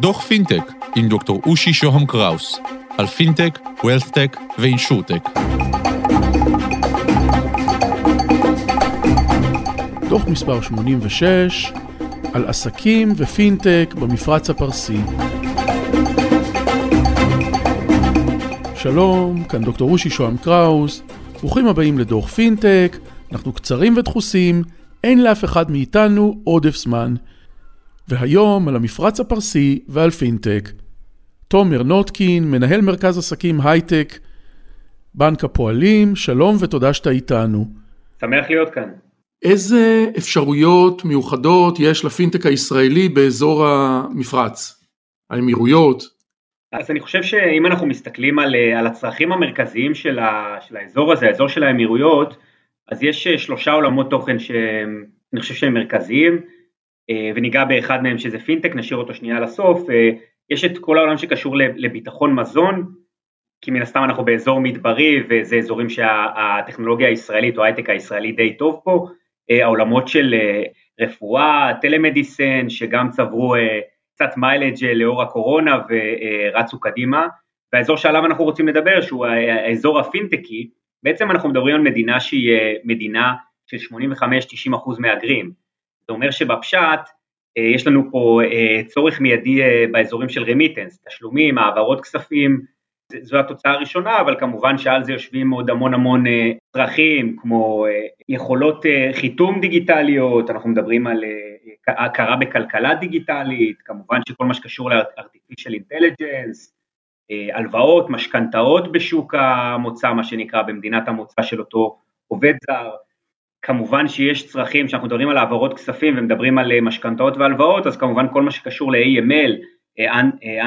דוח פינטק עם דוקטור אושי שוהם קראוס על פינטק, wealthtech ו insurtech. דוח מספר 86 על עסקים ופינטק במפרץ הפרסי. שלום, כאן דוקטור אושי שוהם קראוס, ברוכים הבאים לדוח פינטק, אנחנו קצרים ודחוסים, אין לאף אחד מאיתנו עודף זמן. והיום על המפרץ הפרסי ועל פינטק. תומר נוטקין, מנהל מרכז עסקים הייטק, בנק הפועלים, שלום ותודה שאתה איתנו. שמח להיות כאן. איזה אפשרויות מיוחדות יש לפינטק הישראלי באזור המפרץ? האמירויות? אז אני חושב שאם אנחנו מסתכלים על, על הצרכים המרכזיים של, ה, של האזור הזה, האזור של האמירויות, אז יש שלושה עולמות תוכן שאני חושב שהם מרכזיים. אה, וניגע באחד מהם שזה פינטק, נשאיר אותו שנייה לסוף, אה, יש את כל העולם שקשור לביטחון מזון, כי מן הסתם אנחנו באזור מדברי וזה אזורים שהטכנולוגיה הישראלית או ההייטק הישראלי די טוב פה, אה, העולמות של רפואה, טלמדיסן, שגם צברו קצת מיילג' לאור הקורונה ורצו קדימה, והאזור שעליו אנחנו רוצים לדבר, שהוא האזור הפינטקי, בעצם אנחנו מדברים על מדינה שהיא מדינה של 85-90% מהגרים, זה אומר שבפשט אה, יש לנו פה אה, צורך מיידי אה, באזורים של רמיטנס, תשלומים, העברות כספים, זו התוצאה הראשונה, אבל כמובן שעל זה יושבים עוד המון המון צרכים, כמו יכולות חיתום דיגיטליות, אנחנו מדברים על הכרה בכלכלה דיגיטלית, כמובן שכל מה שקשור ל-artificial intelligence, הלוואות, משכנתאות בשוק המוצא, מה שנקרא, במדינת המוצא של אותו עובד זר, כמובן שיש צרכים, כשאנחנו מדברים על העברות כספים ומדברים על אה, משכנתאות והלוואות, אז כמובן כל מה שקשור ל-AML,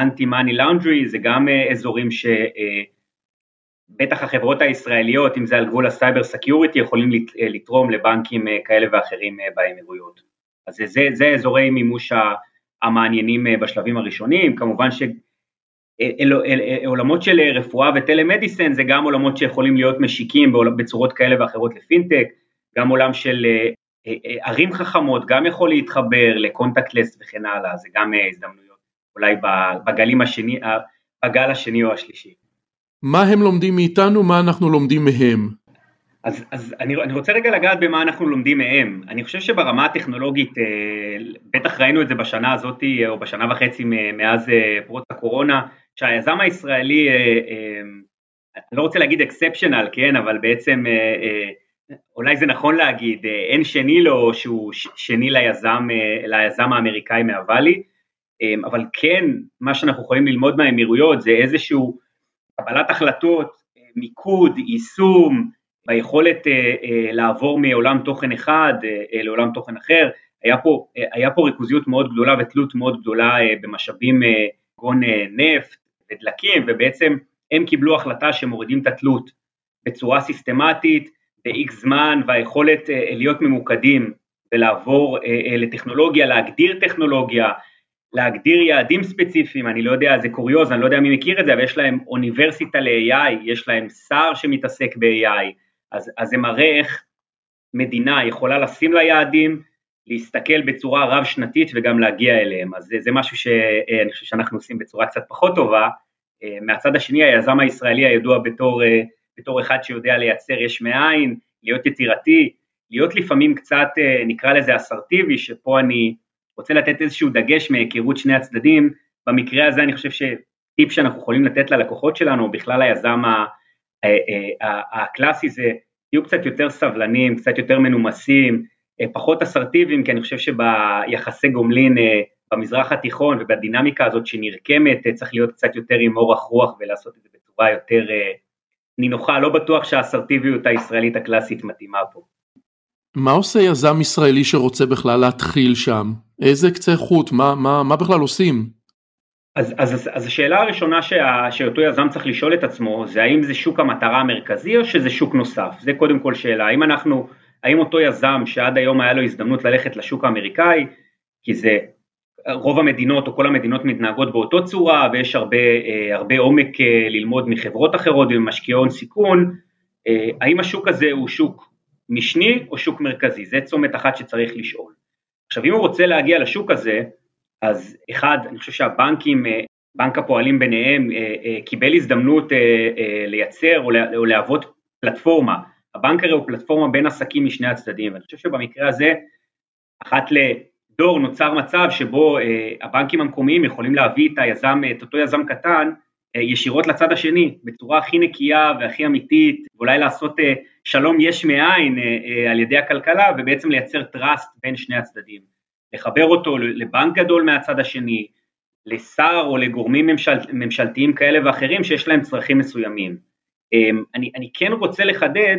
anti money laundering, זה גם אה, אזורים שבטח אה, החברות הישראליות, אם זה על גבול ה cyber security, יכולים לתרום לבנקים כאלה ואחרים באמירויות. אז זה, זה אזורי מימוש המעניינים בשלבים הראשונים, כמובן שעולמות של רפואה וטלמדיסן זה גם עולמות שיכולים להיות משיקים בצורות כאלה ואחרות לפינטק, גם עולם של אה, אה, אה, ערים חכמות גם יכול להתחבר לקונטקטלס וכן הלאה, זה גם הזדמנויות אולי בגלים השני, בגל השני או השלישי. מה הם לומדים מאיתנו, מה אנחנו לומדים מהם? אז, אז אני, אני רוצה רגע לגעת במה אנחנו לומדים מהם. אני חושב שברמה הטכנולוגית, בטח ראינו את זה בשנה הזאת או בשנה וחצי מאז פרוץ הקורונה, שהיזם הישראלי, אני לא רוצה להגיד אקספשיונל, כן, אבל בעצם אולי זה נכון להגיד, אה, אין שני לו שהוא שני ליזם, אה, ליזם האמריקאי מהוואלי, אה, אבל כן, מה שאנחנו יכולים ללמוד מהאמירויות זה איזשהו קבלת החלטות, מיקוד, יישום, ביכולת לעבור מעולם תוכן אחד לעולם תוכן אחר, היה פה, היה פה ריכוזיות מאוד גדולה ותלות מאוד גדולה במשאבים כגון נפט ודלקים, ובעצם הם קיבלו החלטה שמורידים את התלות בצורה סיסטמטית, ב-X זמן והיכולת אה, להיות ממוקדים ולעבור אה, אה, לטכנולוגיה, להגדיר טכנולוגיה, להגדיר יעדים ספציפיים, אני לא יודע, זה קוריוז, אני לא יודע מי מכיר את זה, אבל יש להם אוניברסיטה ל-AI, יש להם שר שמתעסק ב-AI, אז, אז זה מראה איך מדינה יכולה לשים לה יעדים, להסתכל בצורה רב שנתית וגם להגיע אליהם, אז זה, זה משהו שאני חושב שאנחנו עושים בצורה קצת פחות טובה. מהצד השני היזם הישראלי הידוע בתור בתור אחד שיודע לייצר יש מאין, להיות יצירתי, להיות לפעמים קצת אה, נקרא לזה אסרטיבי, שפה אני רוצה לתת איזשהו דגש מהיכרות שני הצדדים, במקרה הזה אני חושב שטיפ שאנחנו יכולים לתת ללקוחות שלנו, בכלל היזם אה, אה, הקלאסי זה, תהיו קצת יותר סבלנים, קצת יותר מנומסים, פחות אסרטיביים, כי אני חושב שביחסי גומלין במזרח התיכון ובדינמיקה הזאת שנרקמת, צריך להיות קצת יותר עם אורך רוח ולעשות את זה בצורה יותר נינוחה, לא בטוח שהאסרטיביות הישראלית הקלאסית מתאימה פה. מה עושה יזם ישראלי שרוצה בכלל להתחיל שם? איזה קצה חוט? מה, מה, מה בכלל עושים? אז, אז, אז השאלה הראשונה שה, שאותו יזם צריך לשאול את עצמו זה האם זה שוק המטרה המרכזי או שזה שוק נוסף, זה קודם כל שאלה, האם אנחנו, האם אותו יזם שעד היום היה לו הזדמנות ללכת לשוק האמריקאי, כי זה רוב המדינות או כל המדינות מתנהגות באותו צורה ויש הרבה, אה, הרבה עומק אה, ללמוד מחברות אחרות וממשקיעי הון סיכון, אה, האם השוק הזה הוא שוק משני או שוק מרכזי, זה צומת אחת שצריך לשאול. עכשיו אם הוא רוצה להגיע לשוק הזה, אז אחד, אני חושב שהבנקים, בנק הפועלים ביניהם, קיבל הזדמנות לייצר או להוות פלטפורמה. הבנק הרי הוא פלטפורמה בין עסקים משני הצדדים, ואני חושב שבמקרה הזה, אחת לדור נוצר מצב שבו הבנקים המקומיים יכולים להביא את היזם, את אותו יזם קטן, ישירות לצד השני, בצורה הכי נקייה והכי אמיתית, ואולי לעשות שלום יש מאין על ידי הכלכלה, ובעצם לייצר trust בין שני הצדדים. לחבר אותו לבנק גדול מהצד השני, לשר או לגורמים ממשל, ממשלתיים כאלה ואחרים שיש להם צרכים מסוימים. אמ, אני, אני כן רוצה לחדד,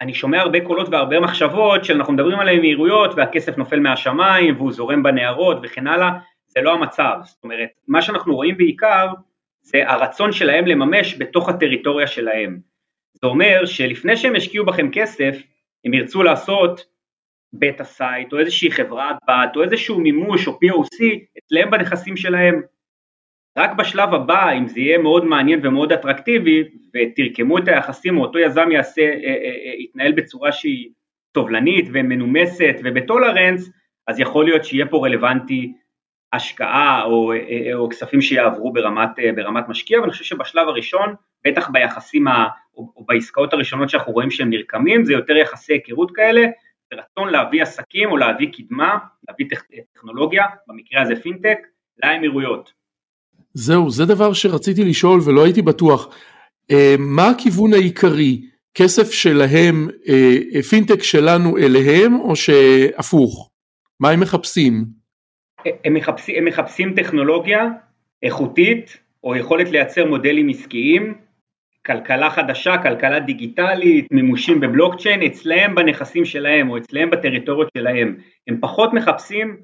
אני שומע הרבה קולות והרבה מחשבות שאנחנו מדברים על האמירויות והכסף נופל מהשמיים והוא זורם בנהרות וכן הלאה, זה לא המצב, זאת אומרת, מה שאנחנו רואים בעיקר זה הרצון שלהם לממש בתוך הטריטוריה שלהם. זה אומר שלפני שהם ישקיעו בכם כסף, הם ירצו לעשות beta site או איזושהי חברת בת או איזשהו מימוש או POC אצלם בנכסים שלהם. רק בשלב הבא, אם זה יהיה מאוד מעניין ומאוד אטרקטיבי ותרקמו את היחסים או אותו יזם יעשה, אה, אה, אה, יתנהל בצורה שהיא סובלנית ומנומסת ובטולרנס, אז יכול להיות שיהיה פה רלוונטי השקעה או, או כספים שיעברו ברמת, ברמת משקיע, ואני חושב שבשלב הראשון, בטח ביחסים ה, או, או בעסקאות הראשונות שאנחנו רואים שהם נרקמים, זה יותר יחסי היכרות כאלה, ורצון להביא עסקים או להביא קדמה, להביא טכנולוגיה, במקרה הזה פינטק, לאמירויות. זהו, זה דבר שרציתי לשאול ולא הייתי בטוח. אה, מה הכיוון העיקרי? כסף שלהם, אה, פינטק שלנו אליהם או שהפוך? מה הם מחפשים? הם מחפשים, הם מחפשים טכנולוגיה איכותית או יכולת לייצר מודלים עסקיים כלכלה חדשה, כלכלה דיגיטלית, מימושים בבלוקצ'יין, אצלהם בנכסים שלהם או אצלהם בטריטוריות שלהם. הם פחות מחפשים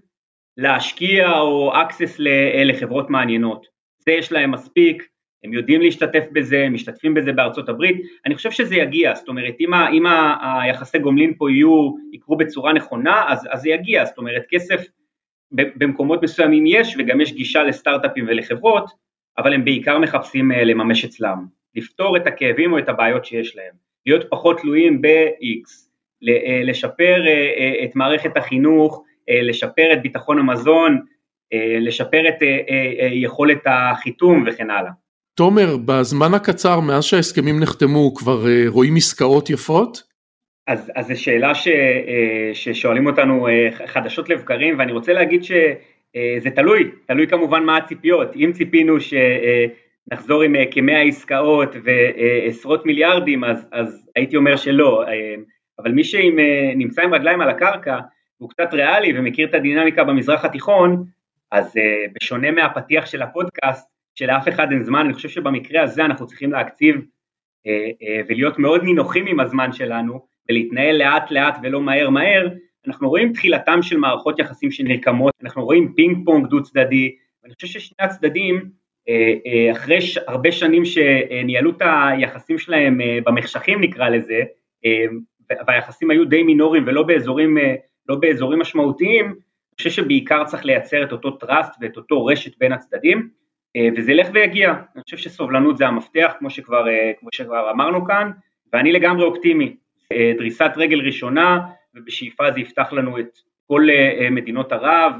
להשקיע או access לחברות מעניינות. זה יש להם מספיק, הם יודעים להשתתף בזה, הם משתתפים בזה בארצות הברית. אני חושב שזה יגיע, זאת אומרת, אם, ה, אם היחסי גומלין פה יהיו, יקרו בצורה נכונה, אז, אז זה יגיע, זאת אומרת, כסף במקומות מסוימים יש, וגם יש גישה לסטארט-אפים ולחברות, אבל הם בעיקר מחפשים אה, לממש אצלם. לפתור את הכאבים או את הבעיות שיש להם, להיות פחות תלויים ב-X, אה, לשפר אה, את מערכת החינוך, לשפר את ביטחון המזון, לשפר את יכולת החיתום וכן הלאה. תומר, בזמן הקצר מאז שההסכמים נחתמו כבר רואים עסקאות יפות? אז, אז זו שאלה ש, ששואלים אותנו חדשות לבקרים ואני רוצה להגיד שזה תלוי, תלוי כמובן מה הציפיות, אם ציפינו ש... נחזור עם אה, כמאה עסקאות ועשרות מיליארדים, אז, אז הייתי אומר שלא, אה, אבל מי שנמצא עם רגליים על הקרקע, הוא קצת ריאלי ומכיר את הדינמיקה במזרח התיכון, אז אה, בשונה מהפתיח של הפודקאסט, שלאף אחד אין זמן, אני חושב שבמקרה הזה אנחנו צריכים להקציב ולהיות מאוד נינוחים עם הזמן שלנו, ולהתנהל לאט לאט ולא מהר מהר, אנחנו רואים תחילתם של מערכות יחסים שנרקמות, אנחנו רואים פינג פונג דו צדדי, ואני חושב ששני הצדדים אה, אה, אחרי הרבה שנים שניהלו את היחסים שלהם אה, במחשכים נקרא לזה, והיחסים היו די מינוריים ולא באזורים, לא באזורים משמעותיים, חושב שבעיקר צריך לייצר את אותו טראסט ואת אותו רשת בין הצדדים, וזה ילך ויגיע, אני חושב שסובלנות זה המפתח, כמו שכבר, כמו שכבר אמרנו כאן, ואני לגמרי אופטימי, דריסת רגל ראשונה, ובשאיפה זה יפתח לנו את כל מדינות ערב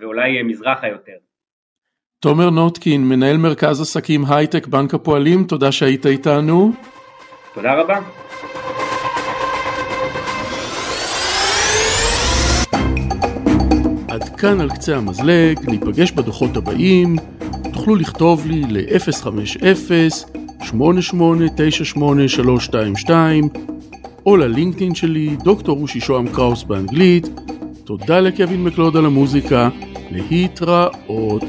ואולי מזרחה יותר. תומר נוטקין, מנהל מרכז עסקים הייטק בנק הפועלים, תודה שהיית איתנו. תודה רבה. כאן על קצה המזלג, ניפגש בדוחות הבאים, תוכלו לכתוב לי ל-05-0-8898-322 או ללינקדאין שלי, דוקטור רושי שוהם קראוס באנגלית. תודה לקווין מקלוד על המוזיקה, להתראות.